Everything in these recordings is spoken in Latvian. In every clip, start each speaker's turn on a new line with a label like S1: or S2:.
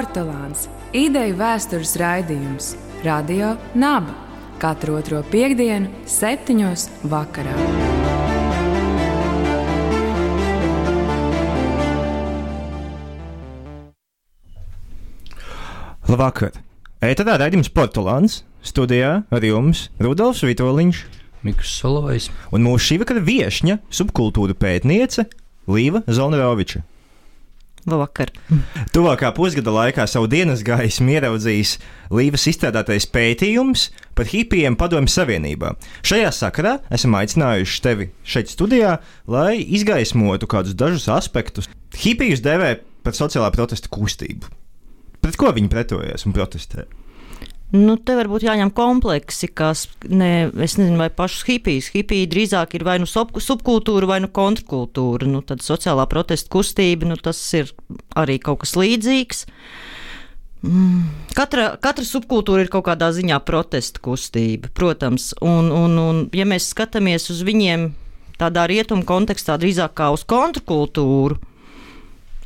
S1: Portugāns - ideju vēstures raidījums Radio Naba katru otro piekdienu, septiņos vakarā.
S2: Labvakar! Ēterā raidījums Portugāns studijā ar jums Rudolfs Vitoliņš
S3: Mikls Solovais.
S2: un mūsu šī vakara viesņa, subkultūra pētniece Līva Zolneroviča.
S4: Labvakar.
S2: Tuvākā pusgada laikā savu dienas gaismu ieraudzījis Līvas izstrādātais pētījums par hipijiem Padomju Savienībā. Šajā sakarā esam aicinājuši tevi šeit studijā, lai izgaismotu kādus dažus aspektus. Hipijus devē par sociālā protesta kustību. Pret ko viņi pretojas un protestē?
S4: Nu, te varbūt jāņem kompleksi, kas, ne, es nezinu, vai pašus hipijus. Hipija drīzāk ir vai nu sub, subkultūra, vai nu kontrkultūra. Nu, tad sociālā protesta kustība, nu, tas ir arī kaut kas līdzīgs. Mm. Katra, katra subkultūra ir kaut kādā ziņā protesta kustība, protams. Un, un, un ja mēs skatāmies uz viņiem tādā rietumu kontekstā, drīzāk kā uz kontrkultūru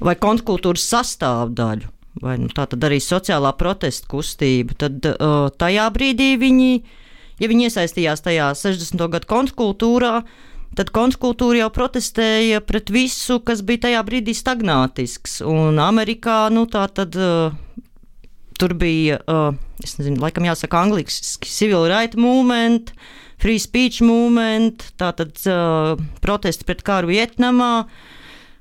S4: vai kontrkultūras sastāvdaļu, vai nu, tā arī sociālā protesta kustība, tad uh, tajā brīdī viņi, ja viņi iesaistījās tajā 60. gadu kontrkultūrā, tad kontrkultūra jau protestēja pret visu, kas bija tajā brīdī stagnātisks. Un Amerikā, nu tā tad. Uh, Tur bija, uh, es nezinu, laikam jāsaka, angliski civil rights movement, free speech movement, tātad uh, protesti pret karu Vietnamā.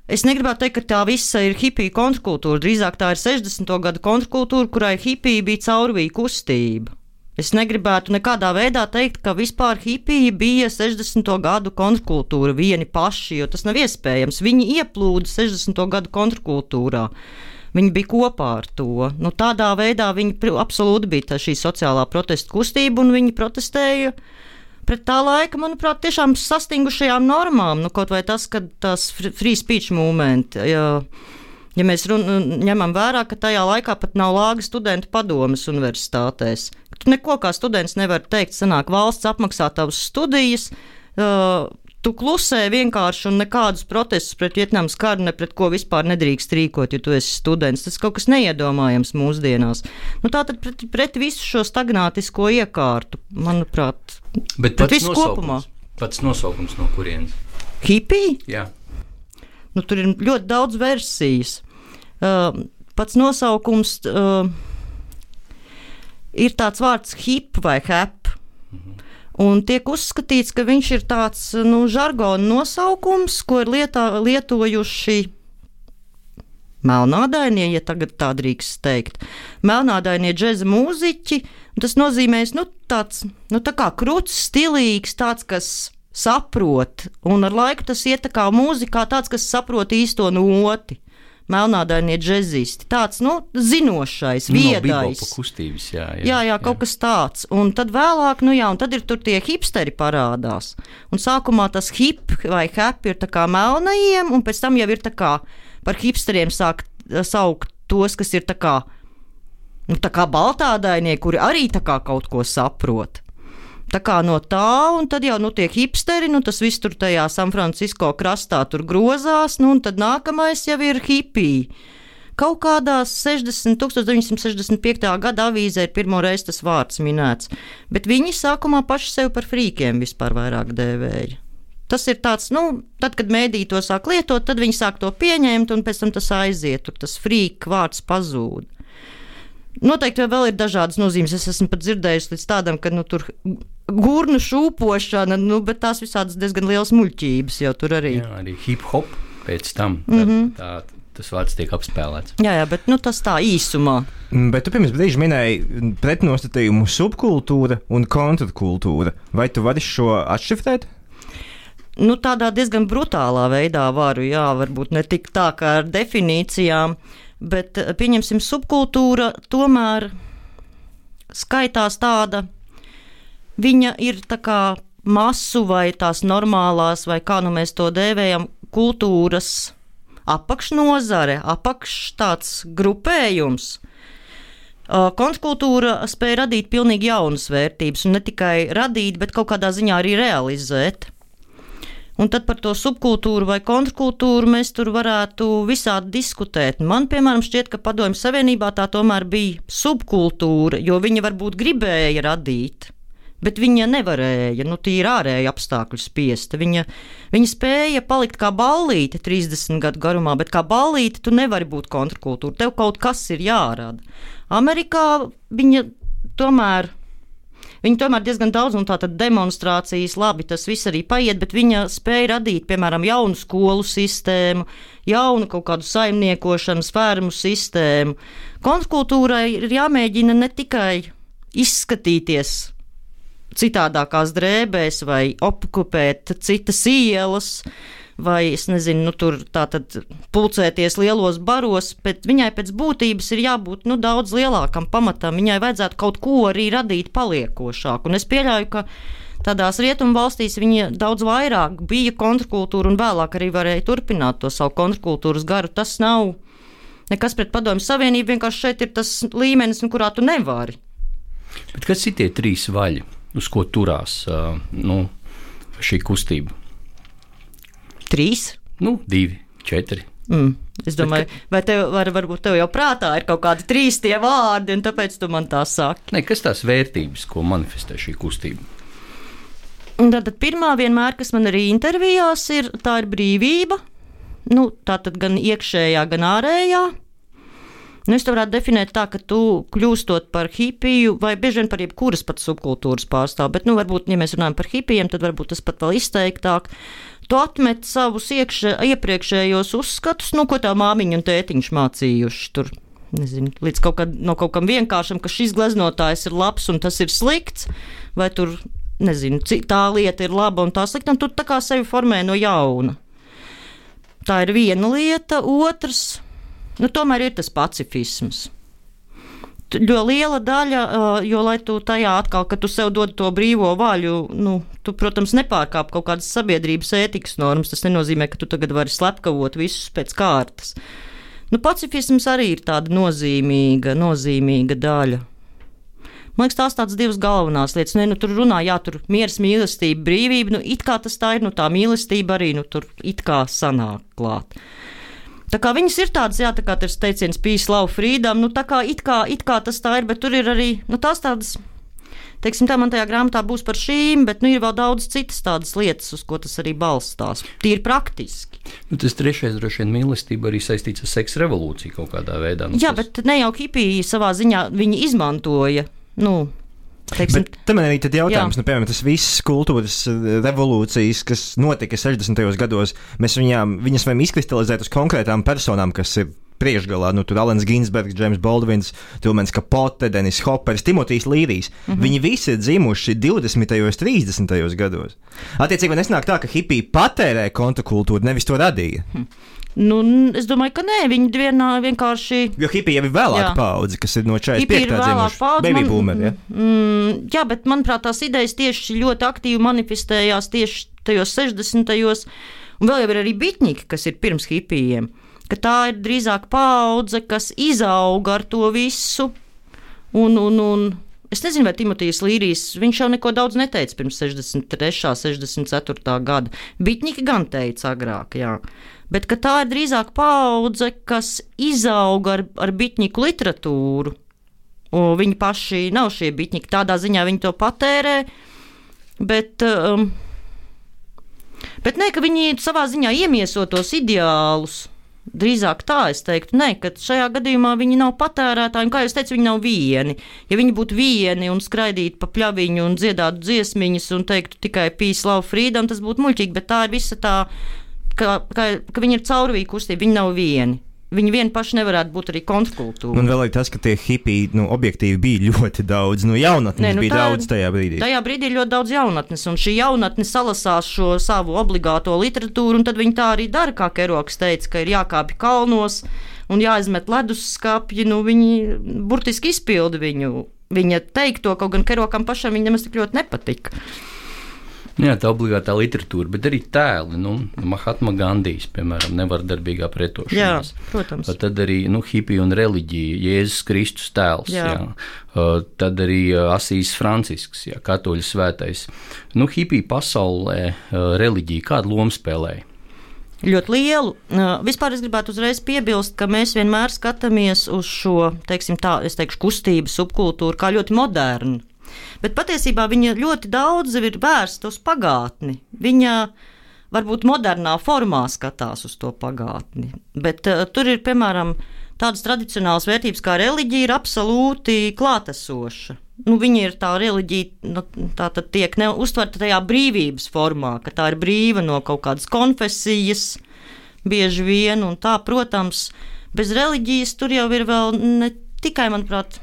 S4: Es negribētu teikt, ka tā visa ir hipija kontrkultūra. Drīzāk tā ir 60. gada kontrkultūra, kurai hipija bija caurvīja kustība. Es negribētu nekādā veidā teikt, ka vispār hipija bija 60. gadu kontrkultūra vieni paši, jo tas nav iespējams. Viņi ieplūda 60. gadu kontrkultūrā. Viņi bija kopā ar to. Nu, tādā veidā viņi absolūti bija šī sociālā protesta kustība, un viņi protestēja pret tā laika, manuprāt, tiešām sastingušajām normām. Nu, kaut vai tas, ka fr- free speech movement. Ja, Ja mēs run, ņemam vērā, ka tajā laikā pat nav lāga studentu padomas universitātēs, tu neko kā students nevar teikt, sanāk valsts apmaksā tavas studijas, uh, tu klusē vienkārši un nekādus protestus pret Vietnamas karu, ne pret ko vispār nedrīkst rīkot, ja tu esi students. Tas kaut kas neiedomājams mūsdienās. Nu, tā tad pret, pret visu šo stagnātisko iekārtu, manuprāt,
S3: Bet pats
S4: viss kopumā.
S3: nosaukums, pats nosaukums no kurienes?
S4: hipija.
S3: Jā.
S4: Nu, tur ir ļoti daudz versijas. Uh, pats nosaukums uh, ir tāds vārds hip vai hap. Un tiek uzskatīts, ka viņš ir tāds nu, žargona nosaukums, ko ir lietā, lietojuši melnādainie, ja tagad tā drīkst teikt. Melnādainie džēza mūziķi. Tas nozīmē, nu, tāds nu, tā kā krūts, stilīgs, tāds, kas saprot, un ar laiku tas iet tā kā mūzikā, tāds, kas saprot īsto noti. Melnādainie džeksisti, tāds nu, zinošais,
S3: Nu, No
S4: viedais.
S3: kustības, jā, jā.
S4: Jā, jā, kaut kas tāds. Un tad vēlāk, nu jā, un tad ir tur tie hipsteri parādās. Un sākumā tas hip vai hap ir tā kā melnajiem, un pēc tam jau ir tā kā par hipsteriem sāk saukt tos, kas ir tā kā, nu, tā kā baltādainie, kuri arī kaut ko saprot. Tā kā no tā, un tad jau nu, tie hipsteri, nu, tas viss tur tajā San Francisco krastā tur grozās, nu, un tad nākamais jau ir hipija. Kaut kādās 60, 1965. gada avīzē ir pirmo reizi tas vārds minēts, bet viņi sākumā paši sevi par frīkiem vispār vairāk dēvēja. Tas ir tāds, nu, tad, kad mēdīji to sāk lietot, tad viņi sāk to pieņemt, un pēc tam tas aiziet, tur tas frīka vārds pazūd. Noteikti vēl ir dažādas nozīmes. Es esmu pat dzirdējis līdz tādam, ka nu, tur gurnu šūpošana, nu, bet tās visādas diezgan lielas muļķības jau tur arī.
S3: jā, arī hip hop pēc tam. Tā, mm -hmm. tā, tas vārds tiek apspēlēts.
S4: Jā, jā, bet nu, tas tā īsumā.
S2: Mm, Bet tu pirms brīža minēji pretnostatījumu subkultūra un kontrkultūra. Vai tu vari šo atšifrēt?
S4: Nu, tādā diezgan brutālā veidā varu, jā, varbūt ne tik tā kā ar definīcijām, bet eh, pieņemsim, subkultūra tomēr skaitās tāda, viņa ir tā kā masu vai tās normālās, vai kā nu mēs to dēvējam, kultūras apakšnodare, apakš tāds grupējums. Kontrkultūra spēja radīt pilnīgi jaunas vērtības, un ne tikai radīt, bet kaut kādā ziņā arī realizēt. Un tad par to subkultūru vai kontrkultūru mēs tur varētu visādi diskutēt. Man, piemēram, šķiet, ka Padomju Savienībā tā tomēr bija subkultūra, jo viņa varbūt gribēja radīt, bet viņa nevarēja, nu, tīri ārēji apstākļu spiesta. Viņa, viņa spēja palikt kā ballīte 30 gadu garumā, bet kā ballīte tu nevari būt kontrkultūra. Tev kaut kas ir jārada. Amerikā viņa tomēr Viņa tomēr diezgan daudz, un tātad demonstrācijas, labi, tas viss arī paiet, bet viņa spēja radīt, piemēram, jaunu skolu sistēmu, jaunu kaut kādu saimniekošanas fermu sistēmu. Kontrkultūrai ir jāmēģina ne tikai izskatīties citādākās drēbēs vai okupēt citas ielas, vai, es nezinu, nu, tur tātad pulcēties lielos baros, bet viņai pēc būtības ir jābūt nu, daudz lielākam pamatam. Viņai vajadzētu kaut ko arī radīt paliekošāku. Un es pieļauju, ka tādās rietumu valstīs viņa daudz vairāk bija kontrkultūra un vēlāk arī varēja turpināt to savu kontrkultūras garu. Tas nav nekas pret padomju savienību, vienkārši šeit ir tas līmenis, kurā tu nevari.
S3: Bet kas ir tie trīs vaļi, uz ko turās nu, šī kustība?
S4: Trīs?
S3: Nu, divi, četri.
S4: Mm. Es domāju, Bet, vai tev, var, varbūt tev jau prātā ir kaut kādi trīs tie vārdi, un tāpēc tu man tā saki.
S3: Ne, kas tās vērtības, ko manifestē šī kustība?
S4: Tad pirmā vienmēr, kas man arī intervijās ir, tā ir brīvība. Nu, tā tad gan iekšējā, gan ārējā. Nu, es to varētu definēt tā, ka tu kļūstot par hipiju, vai bieži vien par jebkuras pat subkultūras pārstāvu, bet, nu, varbūt, ja mēs runājam par hipijiem, tad varbūt tas pat vēl izteiktāk. Tu atmet savus iekšē, iepriekšējos uzskatus, nu, ko tā māmiņa un tētiņš mācījuši tur. Nezinu, līdz kaut, kad, no kaut kam vienkāršam, ka šis gleznotājs ir labs un tas ir slikts, vai tur, nezinu, tā lieta ir laba un tā slikta, un tu tā kā sevi formē no jauna. Tā ir viena lieta, otrs, nu, tomēr ir tas pacifisms jo liela daļa, jo lai tu tajā atkal, ka tu sev dod to brīvo vaļu, nu, tu, protams, nepārkāp kaut kādas sabiedrības ētikas normas. Tas nenozīmē, ka tu tagad vari slepkavot visus pēc kārtas. Nu, pacifisms arī ir tāda nozīmīga, nozīmīga daļa. Man liekas, tās tādas divas galvenās lietas. Ne, nu, tur runā, jā, tur miers, mīlestība, brīvība. Nu, it kā tas tā ir, nu, tā mīlestība arī nu, tur it kā sanāk klāt. Tā kā viņas ir tādas, jā, tā kā tas teiciens, peace, love, freedom, nu tā kā it kā, it kā tas tā ir, bet tur ir arī nu, tās tādas. Teiksim, tā man tajā grāmatā būs par šīm, bet nu, ir vēl daudz citas tādas lietas, uz ko tas arī balstās. Tīri praktiski.
S3: Nu, tas trešais, droši vien, mīlestība arī saistīts ar seksa revolūciju kaut kādā veidā. Nu,
S4: jā,
S3: tas...
S4: bet ne jau hipija savā ziņā viņi izmantoja. Nu,
S2: Teiksim, Bet tam arī ir jautājums, jā. nu, piemēram, tas viss kultūras eh, revolūcijas, kas notika 60. gados, mēs viņām, viņas varam izkristalizēt uz konkrētām personām, kas ir priekšgalā. Nu, tur Alans Ginsbergs, Džeims Baldvins, Tilmens Kapote, Denis Hoppers, Timotejs Līrijs. Mm -hmm. Viņi visi ir dzimuši 20. un 30. gados. Attiecīgi, nesnāk tā, ka hipija patērē kontrakultūru, nevis to radīja. Hm.
S4: Nu, es domāju, ka nē, viņi vienā vienkārši.
S2: Jo hipija jau ir vēlāka paudze, kas ir no 45. gadsimta baby boomer. Ja?
S4: Mm, jā, bet manuprāt, tās idejas tieši ļoti aktīvi manifestējās tieši tajos 60. gados. Un vēl jau ir arī bitņiki, kas ir pirms hipijiem. Tā ir drīzāk paudze, kas izauga ar to visu. Un, un, un es nezinu, vai Timotejs Līrijs, viņš jau neko daudz neteica pirms 63. un 64. gada. Bitņiki gan teica agrāk, jā bet tā ir drīzāk paudze, kas izauga ar, ar bitņiku literatūru. Un viņi paši nav šie bitņiki, tādā ziņā viņi to patērē, bet, um, bet ne, ka viņi savā ziņā iemieso tos ideālus. Drīzāk tā es teiktu, ne, ka šajā gadījumā viņi nav patērētāji, un kā jau teicu, viņi nav vieni. Ja viņi būtu vieni un skraidītu pa pļaviņu un dziedātu dziesmiņas un teiktu tikai peace, love, freedom, tas būtu muļķīgi, bet tā ir visa tā ka, ka, ka viņi ir caurvīja kustība, viņi nav vieni. Viņi vien paši nevarētu būt arī kontrkultūra.
S2: Un vēl ir tas, ka tie hipiji nu, objektīvi bija ļoti daudz. Nu, jaunatnes Nē, nu, bija tā, daudz tajā brīdī.
S4: Tajā brīdī ļoti daudz jaunatnes, un šī jaunatne salasās šo savu obligāto literatūru, un tad viņi tā arī dara, kā Keroks teica, ka ir jākāpj kalnos un jāizmet leduskapji. Nu, viņi burtiski izpilda viņu, viņa teikto, kaut gan Kerokam pašam viņa nemaz tik ļoti nepatika.
S3: Jā, tā obligātā literatūra, bet arī tēli. Nu, Mahatma Gandijs, piemēram, nevardarbīgā pretošanās.
S4: Jā, protams.
S3: Tad arī nu, hipija un reliģija, Jēzus Kristus tēls. Jā. Jā. Uh, tad arī uh, Asīs Francisks, jā, katoļu svētais. Nu, hipija pasaulē uh, reliģija kādu lomu spēlēja?
S4: ļoti lielu. Vispār es gribētu uzreiz piebilst, ka mēs vienmēr skatāmies uz šo, teiksim, tā, es teikšu, kustību, subkultūru kā ļoti modernu. Bet patiesībā viņa ļoti daudz ir vērsta uz pagātni. Viņa varbūt modernā formā skatās uz to pagātni. Bet uh, tur ir, piemēram, tādas tradicionālas vērtības kā reliģija, ir absolūti klātesoša. Nu, viņa ir tā reliģija, nu, tā tad tiek uztverta tajā brīvības formā, ka tā ir brīva no kaut kādas konfesijas, bieži vien, un tā, protams, bez reliģijas tur jau ir vēl ne tikai, manuprāt,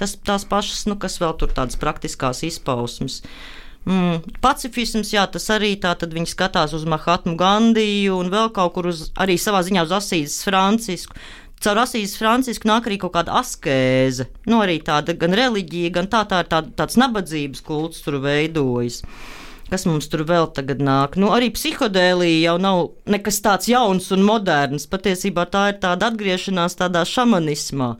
S4: tas, tās pašas, nu, kas vēl tur tādas praktiskās izpausmes. Mm, pacifisms, jā, tas arī tā, tad viņi skatās uz Mahatmu Gandiju un vēl kaut kur uz, arī savā ziņā uz Asīzes Francisku. Caur Asīzes Francisku nāk arī kaut kāda askēze, nu arī tāda gan reliģija, gan tā, tā ir tā, tāds nabadzības kults tur veidojas. Kas mums tur vēl tagad nāk? Nu, arī psihodēlija jau nav nekas tāds jauns un moderns. Patiesībā tā ir tāda atgriešanās tādā šamanismā.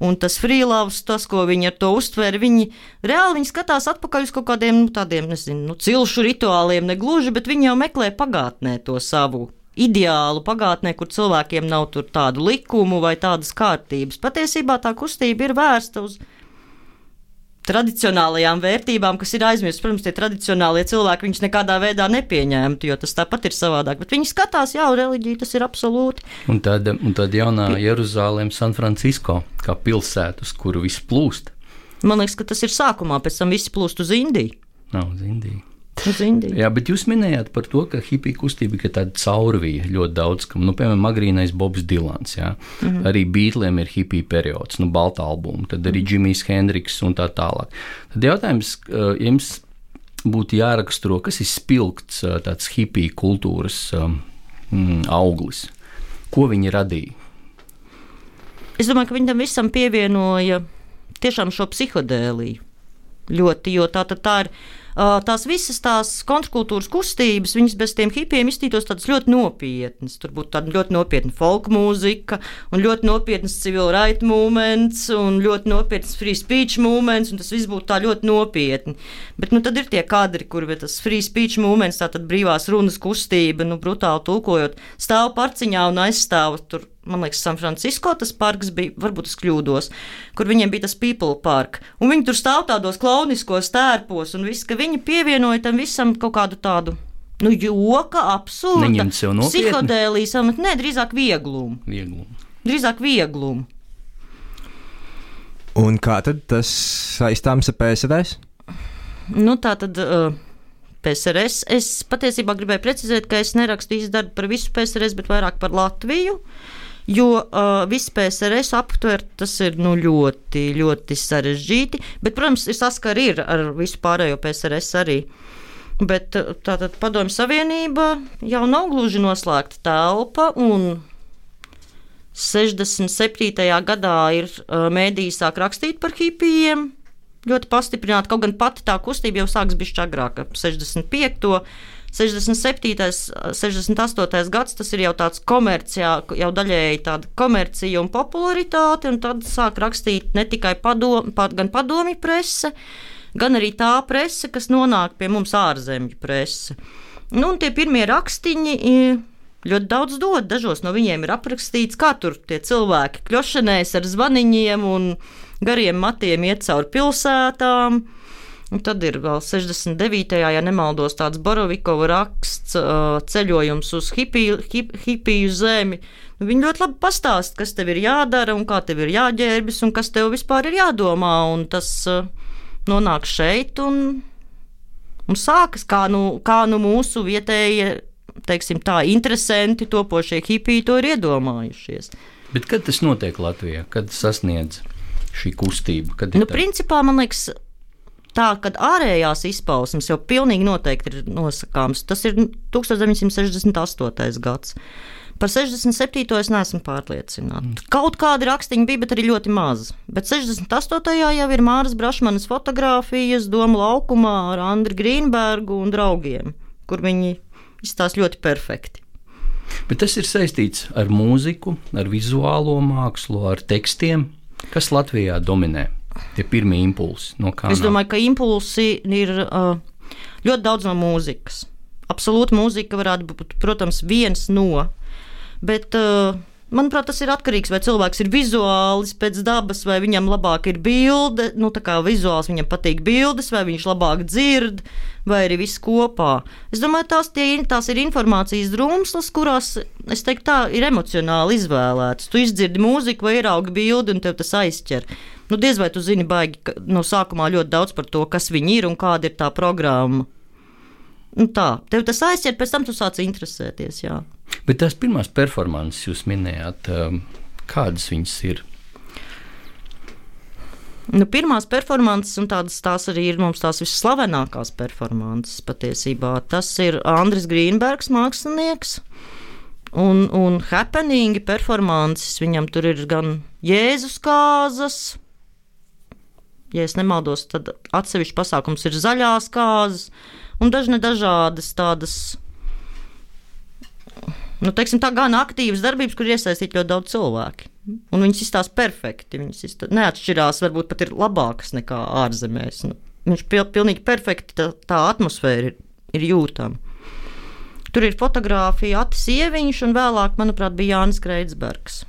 S4: Un tas frīlavs, tas, ko viņi ar to uztver, viņi reāli viņi skatās atpakaļ uz kaut kādiem nu, tādiem, nezinu, nu, cilšu rituāliem, ne gluži, bet viņi jau meklē pagātnē to savu ideālu pagātnē, kur cilvēkiem nav tādu likumu vai tādas kārtības. Patiesībā tā kustība ir vērsta uz tradicionālajām vērtībām, kas ir aizmirstas. Protams, tie tradicionālie cilvēki viņus nekādā veidā nepieņemtu, jo tas tāpat ir savādāk. Bet viņi skatās, jā, reliģija tas ir absolūti.
S3: Un tad, un tad jaunā Jeruzalem, San Francisco, kā pilsēta, uz kuru viss plūst.
S4: Man liekas, ka tas ir sākumā, pēc tam viss plūst uz Indiju.
S3: Nav uz Indiju
S4: uz Indiju.
S3: Jā, bet jūs minējāt par to, ka hipija kustība ir tāda caurvija ļoti daudz, kam, nu, piemēram, agrīnais Bobs Dilans, jā. Mm -hmm. arī Beatliem ir hipija periods, nu, balta albuma, tad arī Džimijs Hendriks un tā tālāk. Tad jautājums, jums būtu jāraksturo, kas ir spilgts tāds hipija kultūras mm, auglis, ko viņi radīja?
S4: Es domāju, ka viņi tam visam pievienoja tiešām šo psihodēliju ļoti, jo tā, tā, tā ir tās visas tās kontrkultūras kustības, viņas bez tiem hipiem izstītos tādas ļoti nopietnas. Tur būtu tāda ļoti nopietna folk mūzika, un ļoti nopietnas civil right movements, un ļoti nopietnas free speech movements, un tas viss būtu tā ļoti nopietni. Bet nu, tad ir tie kadri, kur tas free speech movements, tātad brīvās runas kustība, nu, brutāli tulkojot, stāv parciņā un aizstāv tur man liekas, San Francisco tas parks bija, varbūt es kļūdos, kur viņiem bija tas People Park. Un viņi tur stāv tādos klauniskos tērpos, un viss, ka viņi pievienoja tam visam kaut kādu tādu. Nu, joka, absurda, psihodēlijas, nē, drīzāk vieglumu.
S3: vieglumu.
S4: Drīzāk vieglumu.
S2: Un kā tad tas saistāms ar PSRS?
S4: Nu, tā tad. Uh, PSRS. Es patiesībā gribēju precizēt, ka es nerakstu izdarbu par visu PSRS, bet vairāk par Latviju. Uh, jo uh, viss PSRS aptvert tas ir nu, ļoti, ļoti sarežģīti. Bet, protams, ir saskari ar visu pārējo PSRS arī. Bet tātad Padomju Savienība jau nav gluži noslēgta telpa, un 67. gadā ir uh, mēdīji sāk rakstīt par hipijiem. Ļoti pastiprināti, kaut gan pati tā kustība jau sākas bišķi agrāk, 65. 67. 68. gads tas ir jau tāds komercijā, jau daļēji tāda komercija un popularitāte, un tad sāk rakstīt ne tikai padom, gan padomju prese, gan arī tā prese, kas nonāk pie mums ārzemju prese. Nu, un tie pirmie rakstiņi ļoti daudz dod. Dažos no viņiem ir aprakstīts, kā tur tie cilvēki kļošanēs ar zvaniņiem un gariem matiem iet cauri pilsētām. Un tad ir vēl 69. ja nemaldos, tāds Borovikova raksts ceļojums uz hipiju, hip, hipiju zemi. Nu, viņi ļoti labi pastāsta, kas tev ir jādara un kā tev ir jāģērbjas un kas tev vispār ir jādomā. Un tas nonāk šeit un, un sākas kā nu, kā nu mūsu vietējie, teiksim tā, interesanti topošie hipiji to ir iedomājušies.
S3: Bet kad tas notiek Latvijā? Kad sasniedz šī kustība?
S4: Nu, principā, man liekas, Tā, kad ārējās izpausmes jau pilnīgi noteikti ir nosakāmas, tas ir 1968. gads. Par 67. es neesmu pārliecināta. Kaut kādi rakstiņi bija, bet arī ļoti maz. Bet 68. jau ir Māras Brašmanas fotografijas Doma laukumā ar Andriu Grīnbergu un draugiem, kur viņi izstāsta ļoti perfekti.
S3: Bet tas ir saistīts ar mūziku, ar vizuālo mākslu, ar tekstiem, kas Latvijā dominē. Tie pirmie impulsi no.
S4: Es domāju, ka impulsi ir uh, ļoti daudz no mūzikas. Absolūti mūzika varētu būt, protams, viens no Bet, uh, manuprāt, tas ir atkarīgs no tā, vai cilvēks ir vizuāls pēc dabas, vai viņam labāk ir bilde. Nu, tā kā vizuāls viņam patīk bildes, vai viņš labāk dzird, vai arī viss kopā. Es domāju, tās, tie, tās ir informācijas drumslas, kurās, es teiktu, tā ir emocionāli izvēlētas. Tu izdzirdi mūziku vai ieraugi bildi, un tev tas aizķer. Nu, diez vai tu zini, baigi no sākumā ļoti daudz par to, kas viņi ir un kāda ir tā programma. Nu, tā, tev tas aizķer, pēc tam tu sāc interesēties. Jā.
S3: Bet tās pirmās performances jūs minējāt, um, kādas viņas ir?
S4: Nu, pirmās performances, un tādas tās arī ir mums tās visslavenākās performances patiesībā. Tas ir Andris Grīnbergs, mākslinieks. Un, un happeningi performances viņam tur ir gan Jēzus kāzas, ja nemaldos, tad atsevišķs pasākums ir zaļās kāzas, un dažne dažādas tādas nu, teiksim, tā gan aktīvas darbības, kur iesaistīti ļoti daudz cilvēku. Un viņas izstāsta perfekti. Viņas izstāsta, neatšķirās, varbūt pat ir labākas nekā ārzemēs. Nu, viņš pil, pilnīgi perfekti tā, tā atmosfēra ir, ir jūtama. Tur ir fotografija, Atis Ieviņš un vēlāk, manuprāt, bija Jānis Kreitsbergs.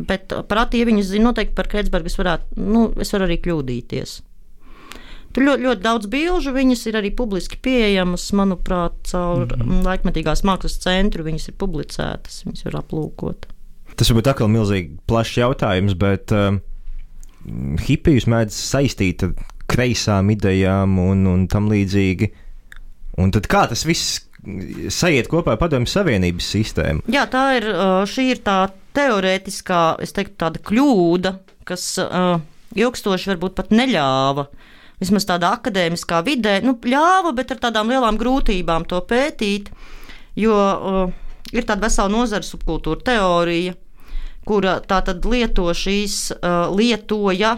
S4: Bet par Atieviņu zinu noteikti par Kreitsbergu es varētu, nu, es varu arī kļūdīties. Tur ļoti, ļoti daudz bilžu, viņas ir arī publiski pieejamas, manuprāt, caur mm -hmm. laikmetīgās mākslas centru. Viņas ir publicētas, viņas var aplūkot.
S2: Tas varbūt atkal milzīgi plašs jautājums, bet uh, hipijus mēdz saistīt ar kreisām idejām un, un tam līdzīgi. Un tad kā tas viss sajiet kopā ar Padomju Savienības sistēmu?
S4: Jā, tā ir, šī ir tā teorētiskā, es teiktu, tāda kļūda, kas uh, ilgstoši varbūt pat neļāva vismaz tādā akadēmiskā vidē, nu, ļāva, bet ar tādām lielām grūtībām to pētīt. Jo uh, ir tāda vesela nozara subkultūra teorija, kura tātad lieto šīs, uh, lietoja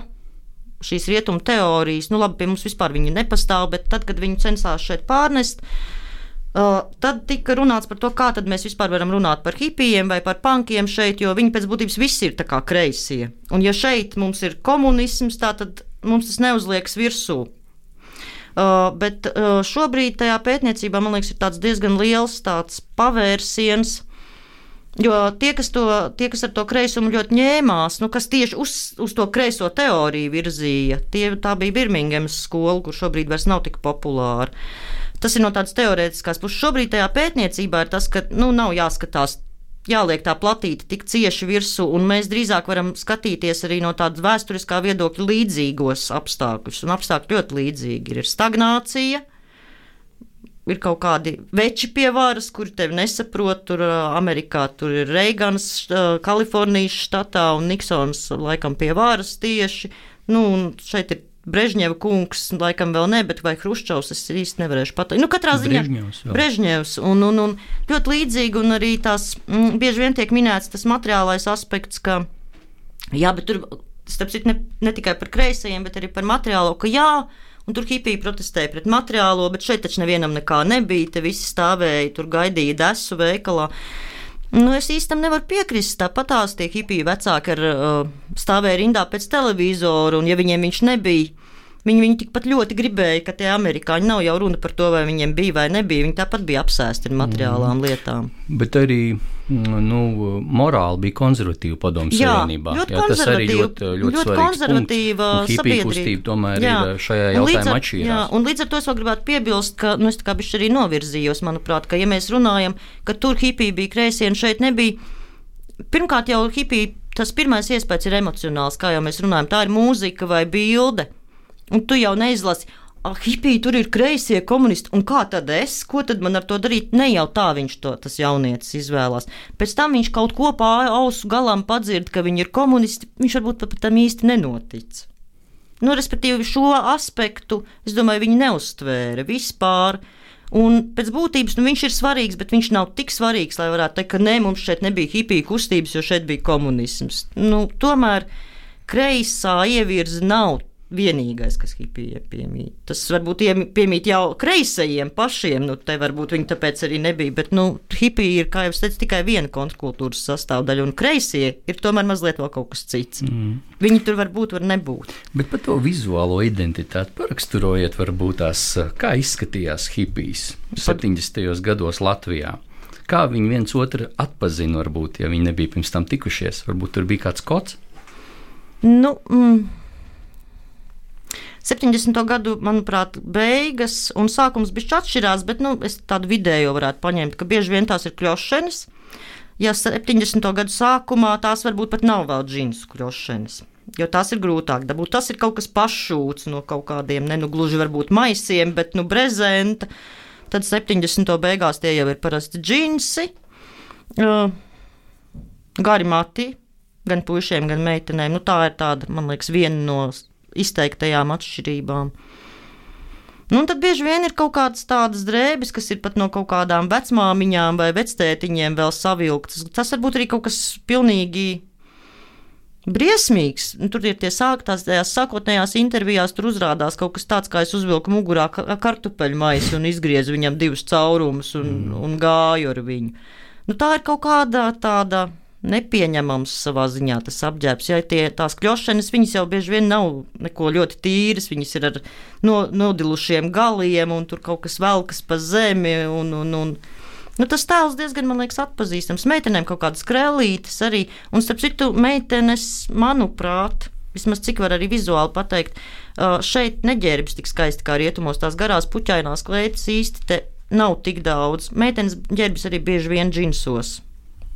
S4: šīs rietumu teorijas. Nu, labi, pie mums vispār viņi nepastāv, bet tad, kad viņi censās šeit pārnest, Uh, tad tika runāts par to, kā mēs vispār varam runāt par hipijiem vai par punkiem šeit, jo viņi pēc būtības visi ir kreisie. Un ja šeit mums ir komunisms, tad mums tas neuzliekas virsū. Uh, bet uh, šobrīd tajā pētniecībā, man liekas, ir diezgan liels pavērsiens. Jo tie kas, to, tie, kas ar to kreisumu ļoti ņēmās, nu, kas tieši uz, uz to kreiso teoriju virzīja, tie, tā bija Birmingemas skola, kur šobrīd vairs nav tik populāra. Tas ir no tādas teorētiskās puses. Šobrīd tajā pētniecībā ir tas, ka nu, nav jāskatās jāliek tā platīta tik cieši virsū, un mēs drīzāk varam skatīties arī no tādas vēsturiskā viedokļa līdzīgos apstākļus. Un apstākļi ļoti līdzīgi ir. ir stagnācija, ir kaut kādi veči pie varas, kuri tevi nesaprot. Tur Amerikā tur ir Reigans, Kalifornijas štatā un Niksons laikam pie varas tieši. Nu, šeit ir Brežņeva kungs, laikam vēl ne, bet vai Hruščovs, es īsti nevarēšu pateikt. Nu, katrā ziņā
S3: Brežņevs,
S4: Brežņevs un, un, un ļoti līdzīgi, un arī tās m, bieži vien tiek minēts tas materiālais aspekts, ka, jā, bet tur, starp citu, ne, ne tikai par kreisajiem, bet arī par materiālo, ka jā, un tur hipija protestēja pret materiālo, bet šeit taču nevienam nekā nebija, te visi stāvēja, tur gaidīja desu veikalā. Nu, es īstenībā nevaru piekrist. Tāpat tās tie hipiju vecāki ar, uh, stāvēja rindā pēc televizora, un ja viņiem viņš nebija, Viņi, viņi tikpat ļoti gribēja, ka tie amerikāņi nav jau runa par to, vai viņiem bija vai nebija. Viņi tāpat bija apsēsti ar materiālām mm. lietām.
S3: Bet arī nu, morāli bija konservatīva padomu savienībā.
S4: Jā, tas arī ļoti, ļoti, ļoti konservatīva
S3: sabiedrība. Tomēr jā. ir šajā jautājumā atšķirīga. Jā,
S4: un līdz ar to es vēl gribētu piebilst, ka nu, es tā kā bišķi arī novirzījos, manuprāt, ka ja mēs runājam, ka tur hipija bija kreisie un šeit nebija, pirmkārt jau hipija, tas pirmais iespējas ir emocionāls, kā jau mēs runājam, tā ir mūzika vai bilde. Un tu jau neizlasi, ah, hipija, tur ir kreisie komunisti, un kā tad es, ko tad man ar to darīt? Ne jau tā viņš to tas jaunietis izvēlās. Pēc tam viņš kaut ko pāri ausu galam padzird, ka viņi ir komunisti, viņš varbūt pat tam īsti nenotic. Nu, respektīvi, šo aspektu, es domāju, viņi neuztvēra vispār. Un pēc būtības nu, viņš ir svarīgs, bet viņš nav tik svarīgs, lai varētu teikt, ka nē, mums šeit nebija hipiju kustības, jo šeit bija komunisms. Nu, tomēr kreisā ievirze nav vienīgais, kas hipijai piemīt. Tas varbūt piemīt jau kreisajiem pašiem, nu, te varbūt viņi tāpēc arī nebija, bet, nu, hipija ir, kā jau es teicu, tikai viena kontrkultūras sastāvdaļa, un kreisie ir tomēr mazliet vēl kaut kas cits. Mm. Viņi tur var būt, var nebūt.
S3: Bet par to vizuālo identitāti paraksturojiet, varbūt tās, kā izskatījās hipijas 70. gados Latvijā. Kā viņi viens otru atpazina, varbūt, ja viņi nebija pirms tam tikušies, varbūt tur bija kāds kods?
S4: Nu, mm 70. gadu, manuprāt, beigas un sākums bija atšķirās, bet nu, es tādu vidējo varētu paņemt, ka bieži vien tās ir kļošanas. Ja 70. gadu sākumā tās varbūt pat nav vēl džinsu kļošanas. Jo tās ir grūtāk dabūt. Tas ir kaut kas pašūts no kaut kādiem, ne nu gluži varbūt maisiem, bet nu brezenta. Tad 70. beigās tie jau ir parasti džinsi, uh, gari mati, gan puišiem, gan meitenēm. Nu, tā ir tāda, man liekas, viena no izteiktajām atšķirībām. Nu, tad bieži vien ir kaut kādas tādas drēbes, kas ir pat no kaut kādām vecmāmiņām vai vectētiņiem vēl savilktas. Tas varbūt arī kaut kas pilnīgi briesmīgs. Nu, tur ir tie sāktās, tajās sākotnējās intervijās, tur uzrādās kaut kas tāds, kā es uzvilku mugurā kartupeļu maisu un izgriezu viņam divus caurumus un, mm. un gāju ar viņu. Nu, tā ir kaut kāda tāda nepieņemams savā ziņā tas apģērbs. Ja tie, tās kļošanas, viņas jau bieži vien nav neko ļoti tīras, viņas ir ar no, nodilušiem galiem, un tur kaut kas velkas pa zemi. Un, un, un, Nu, tas tēls diezgan, man liekas, atpazīstams. Meitenēm kaut kādas krēlītes arī, un starp citu, meitenes, manuprāt, vismaz cik var arī vizuāli pateikt, šeit neģērbjas tik skaisti kā rietumos. Tās garās puķainās kleitas īsti nav tik daudz. Meitenes ģērbjas arī bieži vien džinsos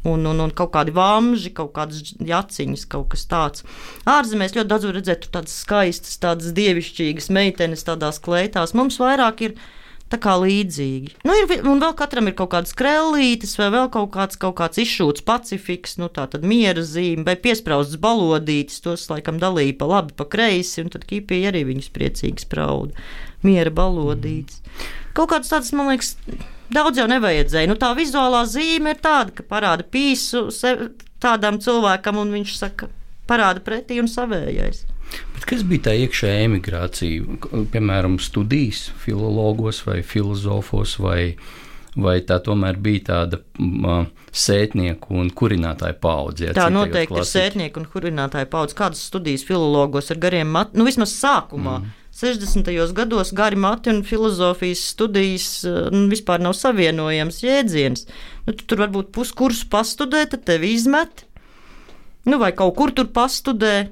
S4: un, un, un kaut kādi vāmži, kaut kādas jaciņas, kaut kas tāds. Ārzemēs ļoti daudz redzēt tādas skaistas, tādas dievišķīgas meitenes, tādās kleitās. Mums vairāk ir tā kā līdzīgi. Nu, ir, un vēl katram ir kaut kādas krellītes, vai vēl kaut kāds, kaut kāds izšūts pacifiks, nu tā tad miera zīme, vai piespraustas balodītes, tos laikam dalīja pa labi, pa kreisi, un tad kīpija arī viņus priecīgi sprauda. Miera balodītes. Kaut kādas tādas, man liekas, Daudz jau nevajadzēja. Nu, tā vizuālā zīme ir tāda, ka parāda pīsu tādam cilvēkam, un viņš saka, parāda pretī un savējais.
S3: Bet kas bija tā iekšējā emigrācija, piemēram, studijas filologos vai filozofos, vai, vai tā tomēr bija tāda uh, sētnieku un kurinātāju paudze?
S4: Ja, tā noteikti ir sētnieku un kurinātāju paudze. Kādas studijas filologos ar gariem matiem, nu vismaz sākumā. Mm. 60. gados gari mati un filozofijas studijas eh, nu, vispār nav savienojams jēdziens. Nu, tu tur varbūt puskursu pastudē, tad tevi izmet. Nu, vai kaut kur tur pastudē.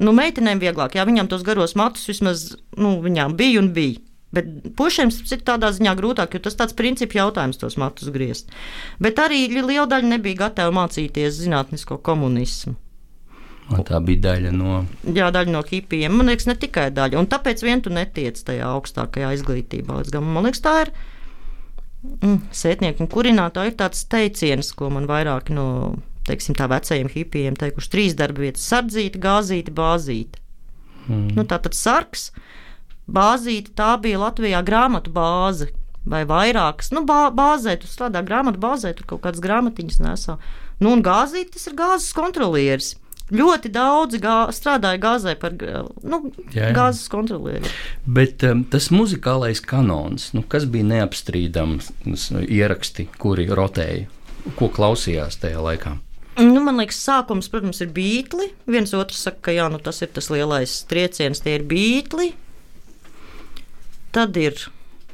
S4: Nu, meitenēm vieglāk, jā, viņām tos garos matus vismaz nu, viņām bija un bija. Bet pušiem ir tādā ziņā grūtāk, jo tas tāds princips jautājums, tos matus griezt. Bet arī liela daļa nebija gatava mācīties zinātnisko komunismu.
S3: Un tā bija daļa no.
S4: Jā, daļa no hipijiem. Man liekas, ne tikai daļa. Un tāpēc vien tu netiec tajā augstākajā izglītībā. Man liekas, tā ir. Mm, Sētnieki un kurinātāji ir tāds teiciens, ko man vairāk no teiksim, vecajiem hipijiem teikuši. Trīs darba vietas - sardzīta, gāzīta, bāzīta. Mm. Nu, tā tad sarks, bāzīta, tā bija Latvijā grāmatu bāze. Vai vairākas, nu, bā, bāzē, tu strādā grāmatu bāzē, tur kaut kādas grāmatiņas nesā. Nu, un gāzīt, tas ir gāzes kontrolieris. Ļoti daudzi gā, strādāja gāzē par nu, jā, jā. gāzes kontrolieri.
S3: Bet um, tas muzikālais kanons, nu, kas bija neapstrīdams ieraksti, kuri rotēja, ko klausījās tajā laikā?
S4: Nu, man liekas, sākums, protams, ir beigli. Viens otrs saka, ka jā, nu, tas ir tas lielais trieciens, tie ir beigli. Tad ir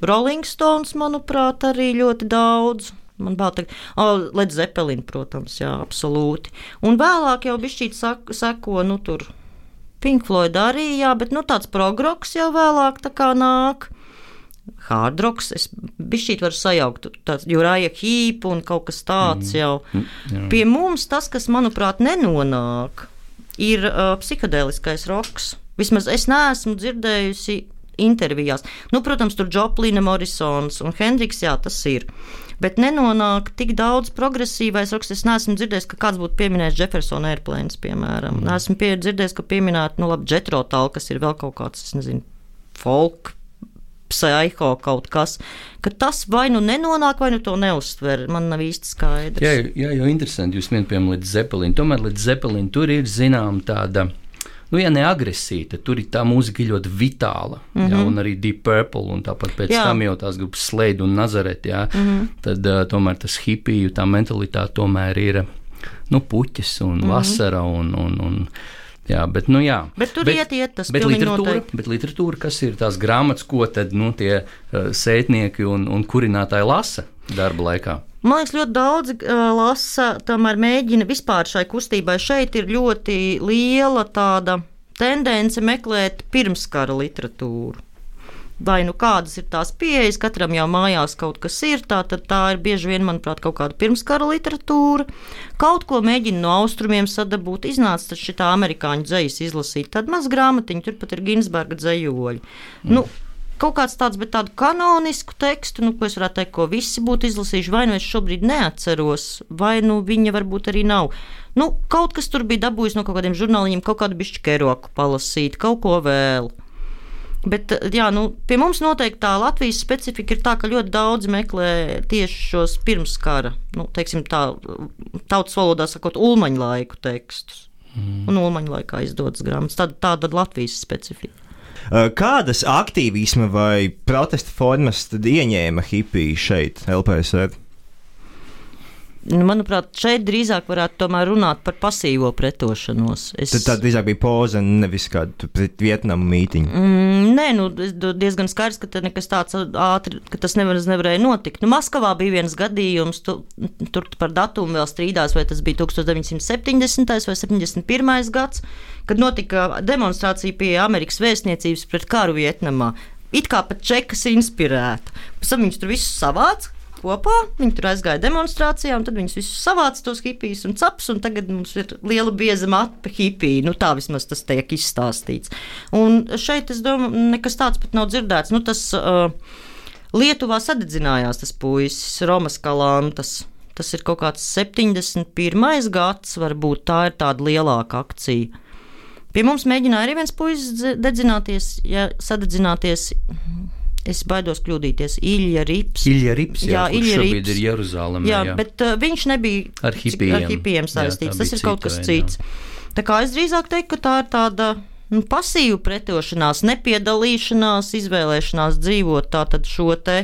S4: Rolling Stones, manuprāt, arī ļoti daudz. Man tā, oh, Led Zeppelin, protams, jā, absolūti. Un vēlāk jau bija šī seko, nu, tur Pink Floyd arī, jā, bet nu, tāds progroks jau vēlāk tā kā nāk. Hardroks, es bišķīt varu sajaukt, tāds Jurāja Hīpa un kaut kas tāds mm. jau. Mm. Pie mums tas, kas, manuprāt, nenonāk, ir uh, psihedēliskais roks. Vismaz es neesmu dzirdējusi intervijās. Nu, protams, tur Joplina, Morrisons un Hendriks, jā, tas ir. Bet nenonāk tik daudz progresīvais raksts. Es neesmu dzirdējis, ka kāds būtu pieminējis Jeffersona airplanes, piemēram. Mm. Esmu dzirdējis, ka pieminēta, nu, labi, Jetrotāla, kas ir vēl kaut kāds, es nezinu, folk psiho kaut kas, ka tas vai nu nenonāk, vai nu to neuztver. Man nav īsti skaidrs.
S3: Jā, jā jau interesanti. Jūs minējāt, piemēram, līdz Zepelīnam. Tomēr līdz Zepelīnam tur ir zinām tāda. Nu, ja ne agresija, tad tur ir tā mūzika ļoti vitāla. Mm -hmm. jā,
S4: Mhm.
S3: un arī Deep Purple, un tāpat pēc
S4: Jā.
S3: tam jau tās grupas Slade un Nazaret. Jā, mm -hmm. Tad uh, tomēr tas hipiju, tā mentalitāte tomēr ir nu, puķis un mm -hmm. vasara. Un, un, un, jā, bet, nu, jā.
S4: Bet tur iet, iet tas
S3: bet literatūra,
S4: noteikti.
S3: bet literatūra, kas ir tās grāmatas, ko tad nu, tie uh, sētnieki un, un kurinātāji lasa darba laikā?
S4: Man liekas, ļoti daudz uh, lasa, tomēr mēģina vispār šai kustībai. Šeit ir ļoti liela tāda tendence meklēt pirmskara literatūru. Vai nu kādas ir tās pieejas, katram jau mājās kaut kas ir, tā, tā ir bieži vien, manuprāt, kaut kāda pirmskara literatūra. Kaut ko mēģina no austrumiem sadabūt, iznāca šī amerikāņu dzējas izlasīt, tad maz grāmatiņa, tur pat ir Ginsberga dzējoļi. Mm. Nu, kaut kāds tāds, bet tādu kanonisku tekstu, nu, ko es varētu teikt, ko visi būtu izlasījuši, vai nu es šobrīd neatceros, vai nu viņa varbūt arī nav. Nu, kaut kas tur bija dabūjis no kaut kādiem žurnāliņiem, kaut kādu bišķi keroku palasīt, kaut ko vēl. Bet jā, nu, pie mums noteikti tā Latvijas specifika ir tā, ka ļoti daudz meklē tieši šos pirmskara, nu, teiksim, tā tautas valodā sakot, ulmaņa laiku tekstus. Mm. Un ulmaņa laikā izdodas grāmatas. Tāda, tāda Latvijas specifika.
S2: Uh, Kādas aktīvisma vai protesta formas tad ieņēma hipija šeit, LPSR?
S4: Nu, manuprāt, šeit drīzāk varētu tomēr runāt par pasīvo pretošanos. Es...
S2: Tad tā drīzāk bija poza, nevis kāda pret Vietnamu mītiņa.
S4: Mm, nē, nu, diezgan skaidrs, ka nekas tāds ātri, ka tas nevar, nevarēja notikt. Nu, Maskavā bija viens gadījums, tu, tur par datumu vēl strīdās, vai tas bija 1970. vai 71. gads, kad notika demonstrācija pie Amerikas vēstniecības pret karu Vietnamā. It kā pat čekas inspirēta. Pēc tam viņš tur visus savāca. Kopā. Viņi tur aizgāja demonstrācijā, un tad viņus visus savāca tos hipijus un caps, un tagad mums ir liela bieza mapa hipija. Nu, tā vismaz tas tiek izstāstīts. Un šeit, es domāju, nekas tāds pat nav dzirdēts. Nu, tas, uh, Lietuvā sadedzinājās tas puisis, Romas Kalantas. Tas ir kaut kāds 71. gads, varbūt tā ir tāda lielāka akcija. Pie mums mēģināja arī viens puisis dedzināties, ja sadedzināties. Es baidos kļūdīties. Ilja Rips.
S3: Ilja Rips, jā,
S4: Jā, Ilja
S3: šobrīd
S4: Rips.
S3: ir Jeruzalemē.
S4: Jā,
S3: jā.
S4: bet uh, viņš nebija
S3: Ar hipijiem.
S4: ar hipijiem
S3: Jā,
S4: saistīts.
S3: tā
S4: Tas ir kaut
S3: cita
S4: kas
S3: veida,
S4: cits. Tā kā es drīzāk teiktu, ka tā ir tāda nu, pasīva pretošanās, nepiedalīšanās, izvēlēšanās dzīvot tātad šo te